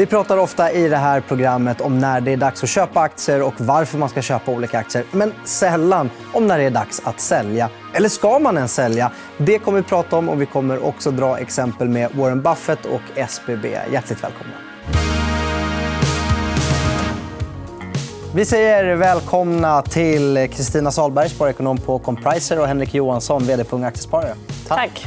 Vi pratar ofta i det här programmet om när det är dags att köpa aktier och varför man ska köpa olika aktier. Men sällan om när det är dags att sälja. Eller ska man ens sälja? Det kommer vi prata om och vi kommer också dra exempel med Warren Buffett och SBB. Hjärtligt välkomna. Vi säger välkomna till Kristina Salberg, sparekonom på Compriser och Henrik Johansson, vd på Unga Aktiesparare. Tack.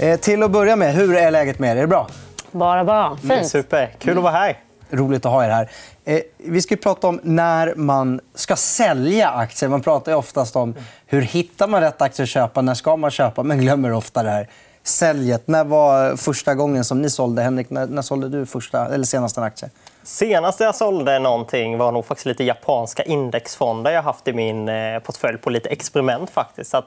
Eh, till att börja med, hur är läget med er? Är det bra? Bara bra. Fint. Super. Kul att vara här. Roligt att ha er här. Eh, vi ska prata om när man ska sälja aktier. Man pratar ju oftast om hur hittar man rätt aktier att köpa, när ska man köpa, men glömmer ofta det här säljet. När var första gången som ni sålde? Henrik, när, när sålde du första, eller senast en aktie? Senast jag sålde någonting var nog faktiskt lite japanska indexfonder jag haft i min eh, portfölj på lite experiment. faktiskt. Så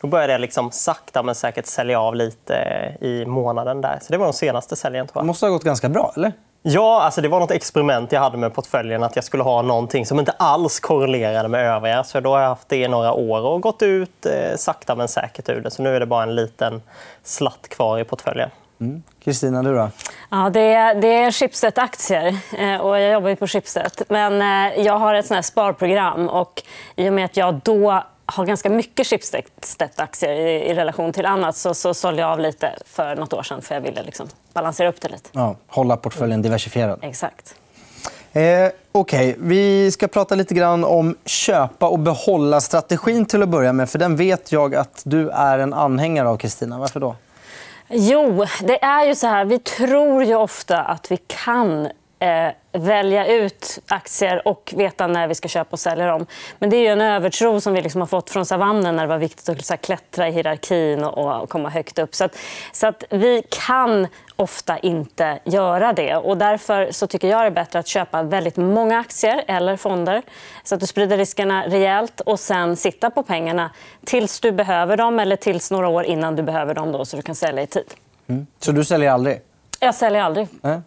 då började jag liksom sakta men säkert sälja av lite eh, i månaden. där. Så Det var den senaste säljen. Tror jag. Det måste ha gått ganska bra, eller? Ja, alltså det var något experiment jag hade med portföljen. att Jag skulle ha någonting som inte alls korrelerade med övriga. Så då har jag haft det i några år och gått ut eh, sakta men säkert ur det. Så nu är det bara en liten slatt kvar i portföljen. Mm. Kristina, mm. du då? Ja, det, är, det är Schibsted-aktier. Eh, och jag jobbar ju på Schibsted. Men eh, jag har ett sånt sparprogram. Och I och med att jag då har ganska mycket Schibsted-aktier i, i, relation till annat så, så sålde jag av lite för nåt år sedan för jag ville liksom balansera upp det lite. Ja, hålla portföljen diversifierad. Exakt. Eh, okay. Vi ska prata lite grann om köpa och behålla-strategin. till att börja med. För Den vet jag att du är en anhängare av. Kristina. Varför då? Jo, det är ju så här. Vi tror ju ofta att vi kan eh, välja ut aktier och veta när vi ska köpa och sälja dem. Men det är en övertro som vi liksom har fått från savannen när det var viktigt att så här, klättra i hierarkin och, och komma högt upp. Så, att, så att vi kan ofta inte göra det. Och därför så tycker jag det är bättre att köpa väldigt många aktier eller fonder så att du sprider riskerna rejält och sen sitta på pengarna tills du behöver dem eller tills några år innan du behöver dem då, så du kan sälja i tid. Mm. Så du säljer aldrig? Jag säljer aldrig. Äh?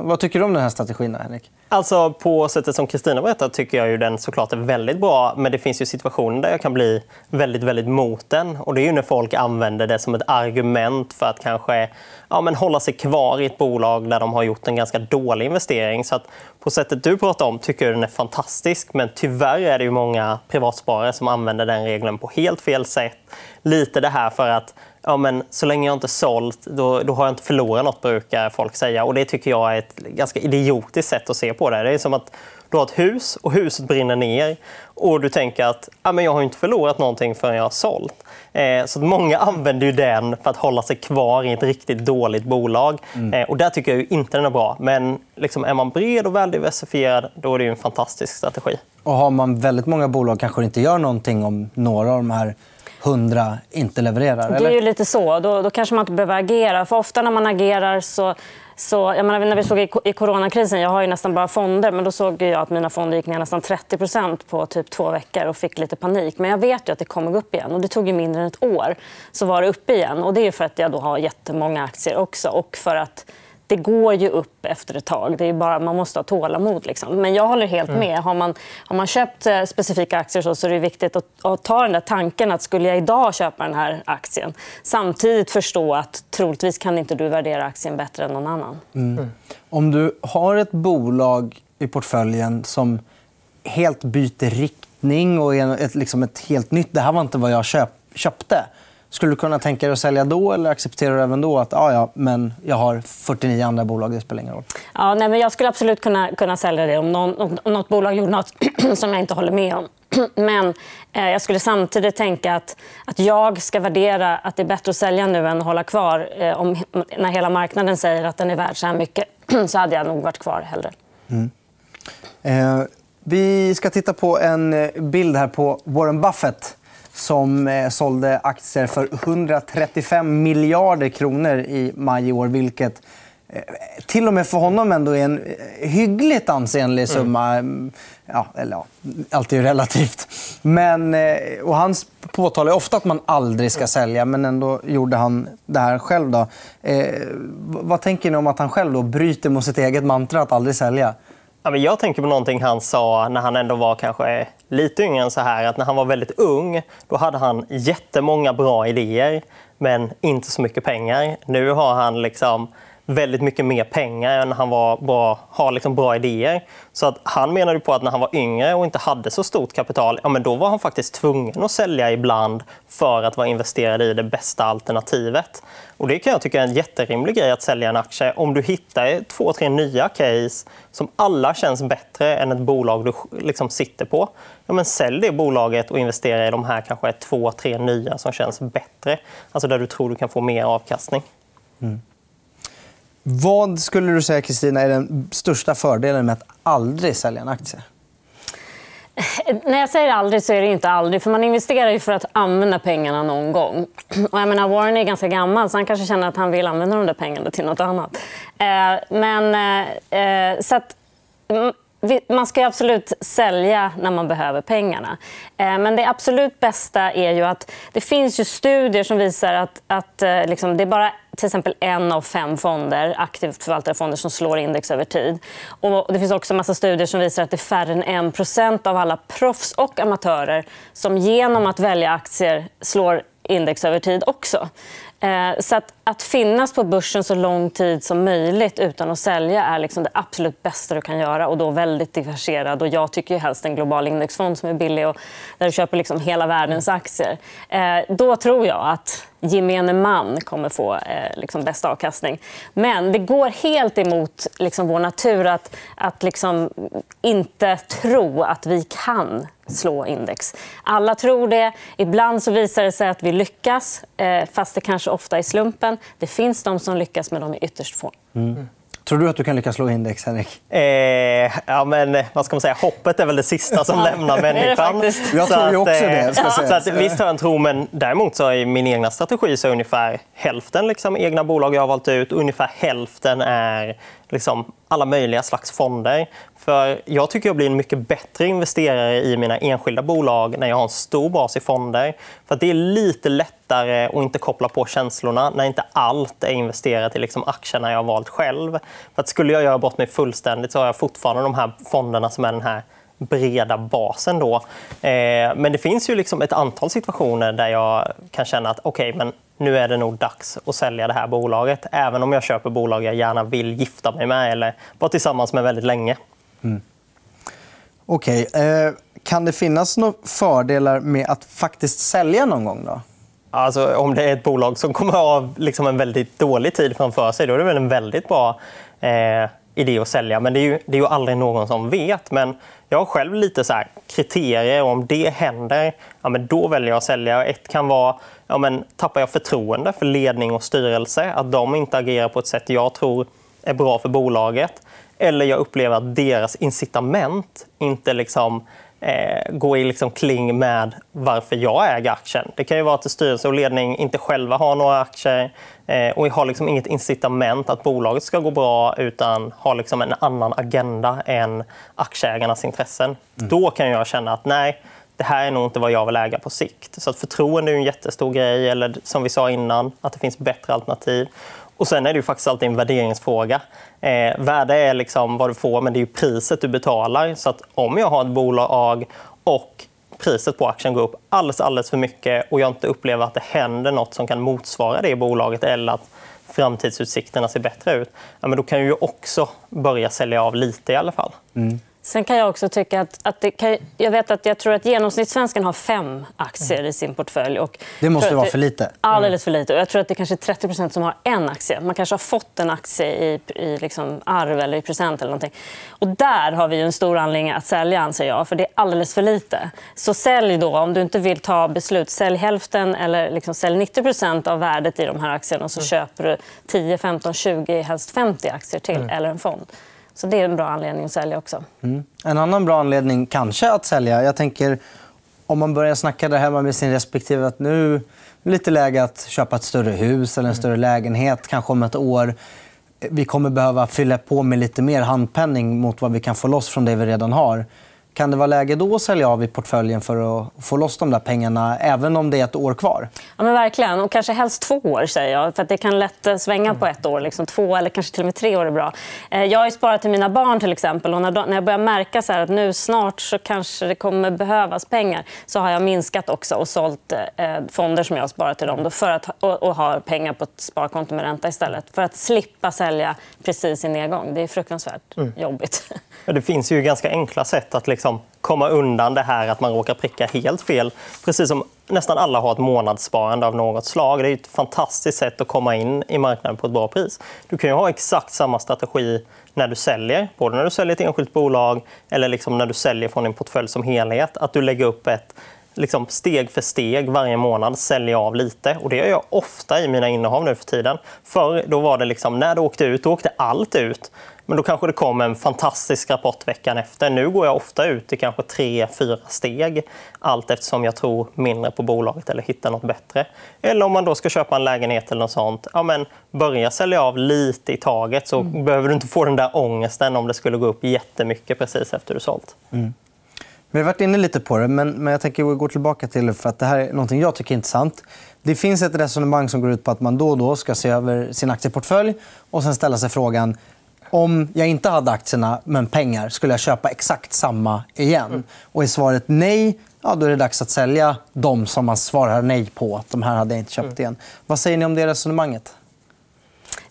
Vad tycker du om den här strategin, Henrik? Alltså, på sättet som Kristina berättar tycker jag ju den såklart är väldigt bra. Men det finns ju situationer där jag kan bli väldigt, väldigt mot den. Och det är ju när folk använder det som ett argument för att kanske ja, men hålla sig kvar i ett bolag där de har gjort en ganska dålig investering. Så att på sättet du pratar om tycker jag den är fantastisk. Men tyvärr är det ju många privatsparare som använder den regeln på helt fel sätt. Lite det här för att ja, men så länge jag inte sålt, då, då har jag inte förlorat nåt brukar folk säga. Och Det tycker jag är ett ganska idiotiskt sätt att se på det. Det är som att du har ett hus och huset brinner ner och du tänker att ja, men jag har inte förlorat någonting förrän jag har sålt. Eh, så många använder ju den för att hålla sig kvar i ett riktigt dåligt bolag. Mm. Eh, och där tycker jag inte den är bra. Men liksom, är man bred och väldiversifierad då är det en fantastisk strategi. Och Har man väldigt många bolag kanske inte gör någonting om några av de här hundra inte levererar? Eller? Det är ju lite så. Då, då kanske man inte behöver agera. För ofta när man agerar så... Så, jag menar, när vi såg i coronakrisen, jag har ju nästan bara fonder, men då såg jag att mina fonder gick ner nästan 30% på typ två veckor och fick lite panik. Men jag vet ju att det kommer gå upp igen. Och det tog ju mindre än ett år så var det uppe igen. Och det är för att jag då har jättemånga aktier också och för att det går ju upp efter ett tag. Det är bara, man måste ha tålamod. Liksom. Men jag håller helt mm. med. Har man, har man köpt eh, specifika aktier så, så är det viktigt att, att, ta den där tanken att skulle jag idag köpa den här aktien samtidigt förstå att troligtvis kan inte du värdera aktien bättre än någon annan. Mm. Mm. Om du har ett bolag i portföljen som helt byter riktning och är ett, liksom ett helt nytt... Det här var inte vad jag köp, köpte skulle du kunna tänka dig att sälja då eller accepterar du även då att ah, ja, men jag har 49 andra bolag, det spelar ingen roll? Ja, nej, men jag skulle absolut kunna, kunna sälja det om, någon, om något bolag gjorde nåt som jag inte håller med om. Men eh, jag skulle samtidigt tänka att, att jag ska värdera att det är bättre att sälja nu än att hålla kvar. Eh, om, när hela marknaden säger att den är värd så här mycket så hade jag nog varit kvar hellre. Mm. Eh, vi ska titta på en eh, bild här på Warren Buffett som eh, sålde aktier för 135 miljarder kronor i maj i år. Vilket eh, till och med för honom ändå är en eh, hyggligt ansenlig mm. summa. Mm. Ja, eller ja, allt är ju relativt. Men, och han påtalar ofta att man aldrig ska sälja, men ändå gjorde han det här själv. Då. Eh, vad tänker ni om att han själv då bryter mot sitt eget mantra att aldrig sälja? Ja, men jag tänker på någonting han sa när han ändå var kanske lite yngre än så här. Att när han var väldigt ung då hade han jättemånga bra idéer men inte så mycket pengar. Nu har han liksom väldigt mycket mer pengar än han var bra, har liksom bra idéer. Så att han menade på att när han var yngre och inte hade så stort kapital, ja, men då var han faktiskt tvungen att sälja ibland för att vara investerad i det bästa alternativet. Och Det kan jag tycka är en jätterimlig grej att sälja en aktie. Om du hittar två, tre nya case som alla känns bättre än ett bolag du liksom sitter på, ja, men sälj det bolaget och investera i de här kanske två, tre nya som känns bättre. Alltså där du tror du kan få mer avkastning. Mm. Vad skulle du säga, Kristina, är den största fördelen med att aldrig sälja en aktie? Eh, när jag säger aldrig så är det inte aldrig. för Man investerar ju för att använda pengarna någon gång. Och jag menar, Warren är ganska gammal så han kanske känner att han vill använda de där pengarna till nåt annat. Eh, men, eh, eh så att, mm, man ska absolut sälja när man behöver pengarna. Eh, men det absolut bästa är ju att det finns ju studier som visar att, att eh, liksom, det är bara till exempel en av fem fonder, aktivt förvaltade fonder som slår index över tid. Och det finns också en massa studier som visar att det är färre än 1 av alla proffs och amatörer som genom att välja aktier slår index över tid också. Eh, så att, att, finnas på börsen så lång tid som möjligt utan att sälja är liksom det absolut bästa du kan göra. och då väldigt diversifierad. Och jag tycker helst en global indexfond som är billig och där du köper liksom hela världens aktier. Eh, då tror jag att gemene man kommer få eh, liksom bäst avkastning. Men det går helt emot liksom, vår natur att, att liksom, inte tro att vi kan slå index. Alla tror det. Ibland så visar det sig att vi lyckas, eh, fast det kanske ofta är slumpen. Det finns de som lyckas, men de är ytterst få. Mm. Tror du att du kan lyckas slå index, Henrik? Eh, ja, men, vad ska man säga? Hoppet är väl det sista som lämnar människan. Jag tror ju också det. Ska så att, visst har jag en tro, men däremot så är min egna strategi så är ungefär hälften liksom, egna bolag jag har valt ut. Ungefär hälften är liksom, alla möjliga slags fonder. För jag tycker jag blir en mycket bättre investerare i mina enskilda bolag när jag har en stor bas i fonder. För Det är lite lättare att inte koppla på känslorna när inte allt är investerat i liksom aktierna jag har valt själv. För att Skulle jag göra bort mig fullständigt så har jag fortfarande de här fonderna som är den här breda basen. Då. Eh, men det finns ju liksom ett antal situationer där jag kan känna att okay, men nu är det nog dags att sälja det här bolaget. Även om jag köper bolag jag gärna vill gifta mig med eller vara tillsammans med väldigt länge. Mm. Okej. Okay. Eh, kan det finnas några fördelar med att faktiskt sälja någon gång? då? Alltså, om det är ett bolag som kommer att ha liksom en väldigt dålig tid framför sig då är det väl en väldigt bra eh, idé att sälja. Men det är, ju, det är ju aldrig någon som vet. Men jag har själv lite så kriterier. Om det händer, ja, men då väljer jag att sälja. Ett kan vara ja, men tappar jag förtroende för ledning och styrelse. Att de inte agerar på ett sätt jag tror är bra för bolaget. Eller jag upplever att deras incitament inte liksom, eh, går i liksom kling med varför jag äger aktien. Det kan ju vara att styrelse och ledning inte själva har några aktier eh, och har liksom inget incitament att bolaget ska gå bra utan har liksom en annan agenda än aktieägarnas intressen. Mm. Då kan jag känna att nej, det här är nog inte vad jag vill äga på sikt. Så att förtroende är en jättestor grej. Eller som vi sa innan, att det finns bättre alternativ. Och Sen är det ju faktiskt alltid en värderingsfråga. Eh, värde är liksom vad du får, men det är priset du betalar. Så att om jag har ett bolag och priset på aktien går upp alldeles, alldeles för mycket och jag inte upplever att det händer nåt som kan motsvara det bolaget eller att framtidsutsikterna ser bättre ut, ja, men då kan jag också börja sälja av lite i alla fall. Mm. Sen kan jag också tycka att, att kan, jag vet att jag tror att genomsnittssvensken har fem aktier i sin portfölj. Och det måste vara för lite. Alldeles för lite. Och jag tror att det är kanske 30% som har en aktie. Man kanske har fått en aktie i, i liksom arv eller i present. eller någonting. Och Där har vi en stor anledning att sälja, anser jag. För det är alldeles för lite. Så sälj då. Om du inte vill ta beslut, sälj hälften eller liksom sälj 90% av värdet i de här aktierna. och så mm. köper du 10, 15, 20, helst 50 aktier till mm. eller en fond. Så det är en bra anledning att sälja också. Mm. En annan bra anledning kanske att sälja. Jag tänker om man börjar snacka där hemma med sin respektive att nu är det lite läge att köpa ett större hus eller en större lägenhet kanske om ett år. Vi kommer behöva fylla på med lite mer handpenning mot vad vi kan få loss från det vi redan har. Kan det vara läge då att sälja av i portföljen för att få loss de där pengarna även om det är ett år kvar? Ja, men verkligen. Och kanske helst två år. säger jag. För att Det kan lätt eh, svänga på ett år. Liksom två eller kanske till och med tre år är bra. Eh, jag har sparat till mina barn. till exempel. Och när jag börjar märka så att nu snart så kanske det kommer behövas pengar så har jag minskat också och sålt eh, fonder som jag har sparat till dem då, för att, och, och har pengar på ett sparkonto med ränta istället. För att slippa sälja precis i nedgång. Det är fruktansvärt mm. jobbigt. Det finns ju ganska enkla sätt att liksom Liksom komma undan det här att man råkar pricka helt fel. Precis som nästan alla har ett månadssparande av något slag. Det är ett fantastiskt sätt att komma in i marknaden på ett bra pris. Du kan ha exakt samma strategi när du säljer. Både när du säljer ett enskilt bolag eller liksom när du säljer från din portfölj som helhet. Att du lägger upp ett liksom steg för steg varje månad säljer av lite. Och det gör jag ofta i mina innehav nu för tiden. Förr då var det liksom, när det åkte ut, då åkte allt ut. Men då kanske det kom en fantastisk rapport veckan efter. Nu går jag ofta ut i kanske tre, fyra steg allt eftersom jag tror mindre på bolaget eller hittar något bättre. Eller om man då ska köpa en lägenhet eller något sånt. Ja, men börja sälja av lite i taget så mm. behöver du inte få den där ångesten om det skulle gå upp jättemycket precis efter du sålt. Mm. Vi har varit inne lite på det, men, men jag tänker gå tillbaka till det. för att Det här är något jag tycker är intressant. Det finns ett resonemang som går ut på att man då och då ska se över sin aktieportfölj och sen ställa sig frågan om jag inte hade aktierna, men pengar, skulle jag köpa exakt samma igen? Mm. Och är svaret nej, ja, då är det dags att sälja de som man svarar nej på. de här hade jag inte köpt mm. igen. Vad säger ni om det resonemanget?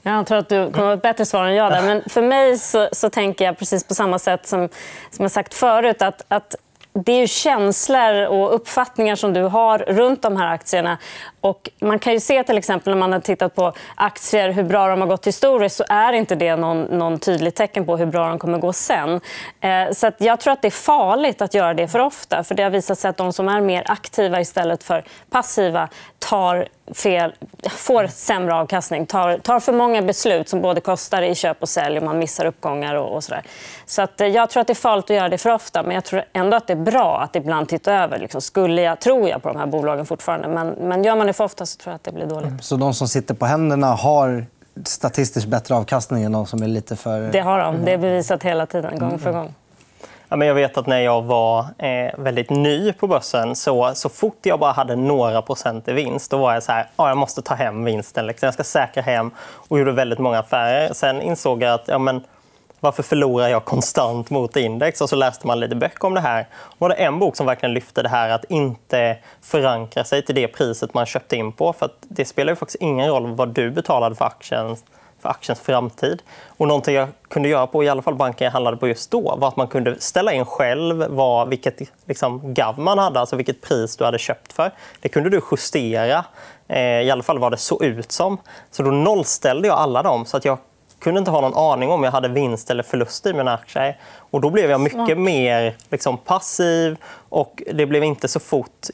Jag tror att du kommer att ett bättre svar än jag. Där. Men för mig så, så tänker jag precis på samma sätt som, som jag sagt förut. Att, att det är känslor och uppfattningar som du har runt de här aktierna. Och man kan ju se till exempel när man har tittat på aktier hur bra de har gått historiskt så är inte det någon, någon tydligt tecken på hur bra de kommer gå sen. Eh, så jag tror att det är farligt att göra det för ofta. För Det har visat sig att de som är mer aktiva istället för passiva tar fel, får sämre avkastning, tar, tar för många beslut som både kostar i köp och sälj och man missar uppgångar. Och, och så där. Så att, eh, jag tror att det är farligt att göra det för ofta, men jag tror ändå att det är bra att ibland titta över. Liksom, skulle jag, tror jag på de här bolagen fortfarande, men, men gör man det för ofta så tror jag att det blir dåligt. Mm. Så de som sitter på händerna har statistiskt bättre avkastning än de som är lite för... Det har de. Det är bevisat hela tiden, gång för gång. Ja, men jag vet att när jag var eh, väldigt ny på börsen, så, så fort jag bara hade några procent i vinst, då var jag så här, ah, jag måste ta hem vinsten. Liksom. Jag ska säkra hem och gjorde väldigt många affärer. Sen insåg jag att ja, men, varför förlorar jag konstant mot index? Och så läste man lite böcker om det här. Och var det en bok som verkligen lyfte det här att inte förankra sig till det priset man köpte in på. För det spelar ju faktiskt ingen roll vad du betalade för aktien för aktiens framtid. Och någonting jag kunde göra på i alla fall banken jag handlade på just då var att man kunde ställa in själv vad, vilket liksom, GAV man hade, alltså vilket pris du hade köpt för. Det kunde du justera, eh, i alla fall vad det såg ut som. Så då nollställde jag alla dem så att jag kunde inte ha någon aning om jag hade vinst eller förlust i mina aktier. Och då blev jag mycket mer liksom, passiv och det blev inte så fort...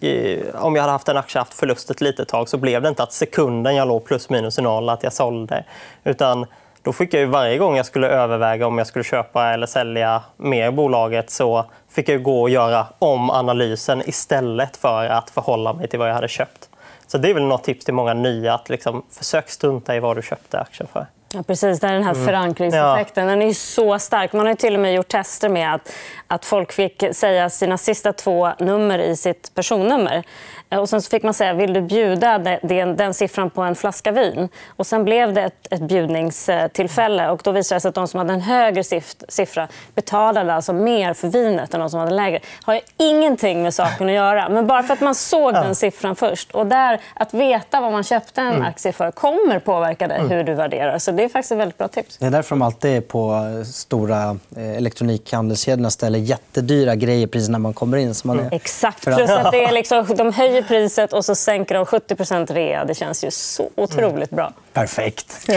Om jag hade haft en aktie haft förlust ett litet tag så blev det inte att sekunden jag låg plus minus noll att jag sålde. Utan då fick jag varje gång jag skulle överväga om jag skulle köpa eller sälja mer i bolaget så fick jag gå och göra om analysen istället för att förhålla mig till vad jag hade köpt. Så Det är väl något tips till många nya. att liksom, Försök strunta i vad du köpte aktien för. Ja, precis. Det är den här mm. förankringseffekten. Ja. Den är så stark. Man har till och med gjort tester med att, att folk fick säga sina sista två nummer i sitt personnummer. Eh, och sen så fick man säga vill du bjuda den, den siffran på en flaska vin. Och sen blev det ett, ett bjudningstillfälle. Och då visade det sig att de som hade en högre siffra betalade alltså mer för vinet än de som hade lägre. Det har ingenting med saken att göra. Men bara för att man såg den siffran först. Och där, Att veta vad man köpte en mm. aktie för kommer påverka dig mm. hur du värderar. Så Det är faktiskt ett väldigt bra tips. Det är därför de alltid på stora eh, elektronikhandelskedjorna ställer jättedyra grejer precis när man kommer in. Så man är... Exakt. Plus att det är liksom, de höjer priset och så sänker de 70% rea. Det känns ju så otroligt bra. Perfekt.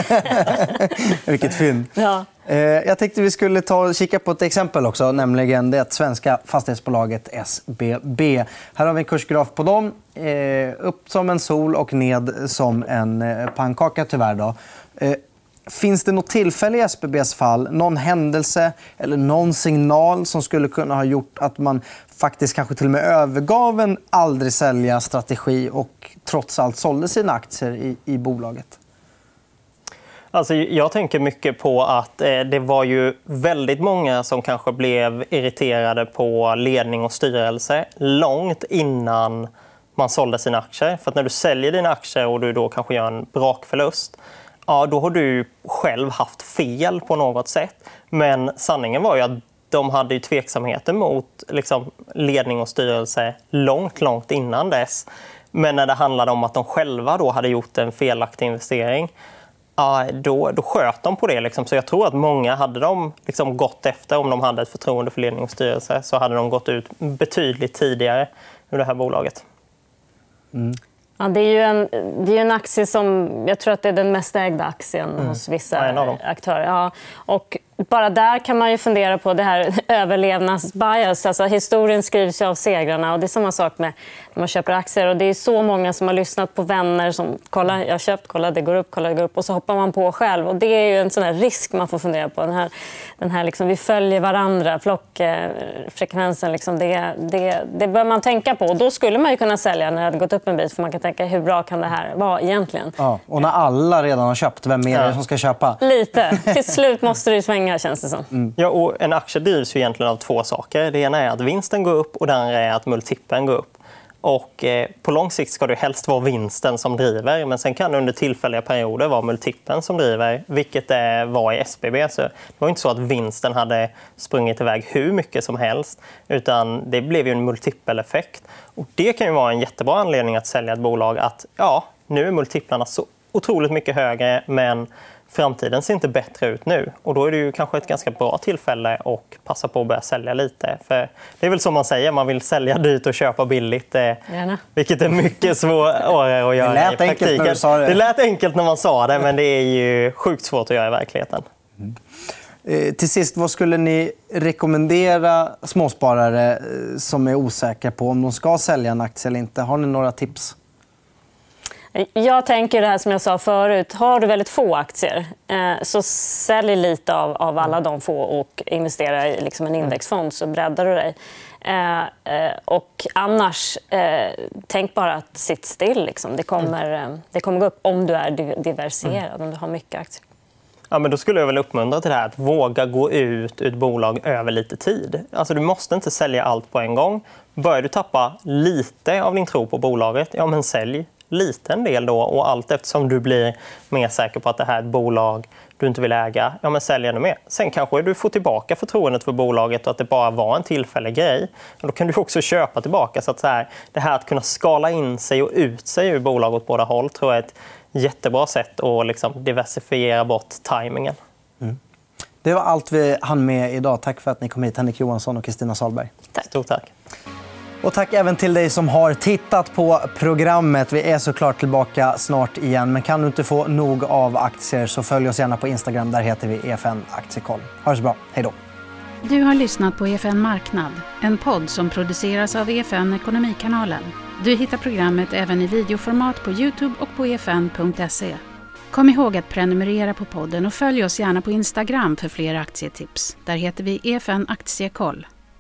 Vilket fynd. Ja. Eh, jag tänkte vi skulle ta kika på ett exempel också, nämligen det svenska fastighetsbolaget SBB. Här har vi en kursgraf på dem. Eh, upp som en sol och ned som en eh, pannkaka, tyvärr. Då. Finns det något tillfälle i SBBs fall, någon händelse eller någon signal som skulle kunna ha gjort att man faktiskt kanske till och med övergav en aldrig sälja-strategi och trots allt sålde sina aktier i, i bolaget? Alltså, jag tänker mycket på att eh, det var ju väldigt många som kanske blev irriterade på ledning och styrelse långt innan man sålde sina aktier. För när du säljer dina aktier och du då kanske gör en brakförlust ja, då har du själv haft fel på något sätt. Men sanningen var ju att de hade ju tveksamheter mot liksom, ledning och styrelse långt, långt innan dess. Men när det handlade om att de själva då hade gjort en felaktig investering ja, då, då sköt de på det. Liksom. Så jag tror att många, hade de liksom gått efter, om de hade ett förtroende för ledning och styrelse, så hade de gått ut betydligt tidigare ur det här bolaget. Mm. Ja, det är ju en, det är en aktie som... Jag tror att det är den mest ägda aktien mm. hos vissa ja, aktörer. Ja. Och bara där kan man ju fundera på det här överlevnadsbias. Alltså, historien skrivs av segrarna. Och det är samma sak med när man köper aktier. Och det är så många som har lyssnat på vänner som kollar, jag har köpt, kolla det går upp, kolla det går upp. Och så hoppar man på själv. Och det är ju en sån risk man får fundera på. Den här, den här liksom, vi följer varandra, flockfrekvensen. Liksom, det, det, det bör man tänka på. Och då skulle man ju kunna sälja när det hade gått upp en bit. För man kan tänka hur bra kan det här vara egentligen? Ja, och när alla redan har köpt, vem är det som ska köpa? Lite. Till slut måste det svänga, känns det som. Mm. Ja, och en aktie drivs ju egentligen av två saker. Det ena är att vinsten går upp och det andra är att multipeln går upp. Och eh, på lång sikt ska det helst vara vinsten som driver. Men sen kan det under tillfälliga perioder vara multipeln som driver, vilket det var i SBB. Så det var inte så att vinsten hade sprungit iväg hur mycket som helst. utan Det blev ju en multipeleffekt. Och det kan ju vara en jättebra anledning att sälja ett bolag. att ja, Nu är multiplarna så otroligt mycket högre, men framtiden ser inte bättre ut nu. Och då är det ju kanske ett ganska bra tillfälle att passa på att börja sälja lite. För det är väl som man säger, man vill sälja dyrt och köpa billigt. Eh, Gärna. Vilket är mycket svårare att göra det lät i praktiken. Enkelt när du sa det. det lät enkelt när man sa det, men det är ju sjukt svårt att göra i verkligheten. Mm. Till sist, vad skulle ni rekommendera småsparare eh, som är osäkra på om de ska sälja en aktie eller inte? Har ni några tips? Jag tänker det här som jag sa förut. Har du väldigt få aktier, eh, så sälj lite av, av alla de få och investera i liksom en indexfond, så breddar du dig. Eh, eh, och annars, tänk bara att sitt still. Liksom. Det, kommer, det kommer gå upp om du är diversifierad, om du har mycket aktier. Ja, men då skulle jag väl uppmuntra till det här att våga gå ut ur ett bolag över lite tid. Alltså, du måste inte sälja allt på en gång. Börjar du tappa lite av din tro på bolaget, ja, men sälj liten del då och allt eftersom du blir mer säker på att det här är ett bolag du inte vill äga, ja men sälj ännu mer. Sen kanske du får tillbaka förtroendet för bolaget och att det bara var en tillfällig grej. då kan du också köpa tillbaka. Så att så här, det här att kunna skala in sig och ut sig ur bolag åt båda håll tror jag är ett jättebra sätt att liksom diversifiera bort tajmingen. Mm. Det var allt vi hann med idag. Tack för att ni kom hit, Henrik Johansson och Kristina Salberg. Tack. Stort tack. Och tack även till dig som har tittat på programmet. Vi är såklart tillbaka snart igen. Men kan du inte få nog av aktier så följ oss gärna på Instagram. Där heter vi EFN Aktiekoll. Ha det så bra. Hej då. Du har lyssnat på EFN Marknad, en podd som produceras av EFN Ekonomikanalen. Du hittar programmet även i videoformat på Youtube och på efn.se. Kom ihåg att prenumerera på podden och följ oss gärna på Instagram för fler aktietips. Där heter vi EFN Aktiekoll.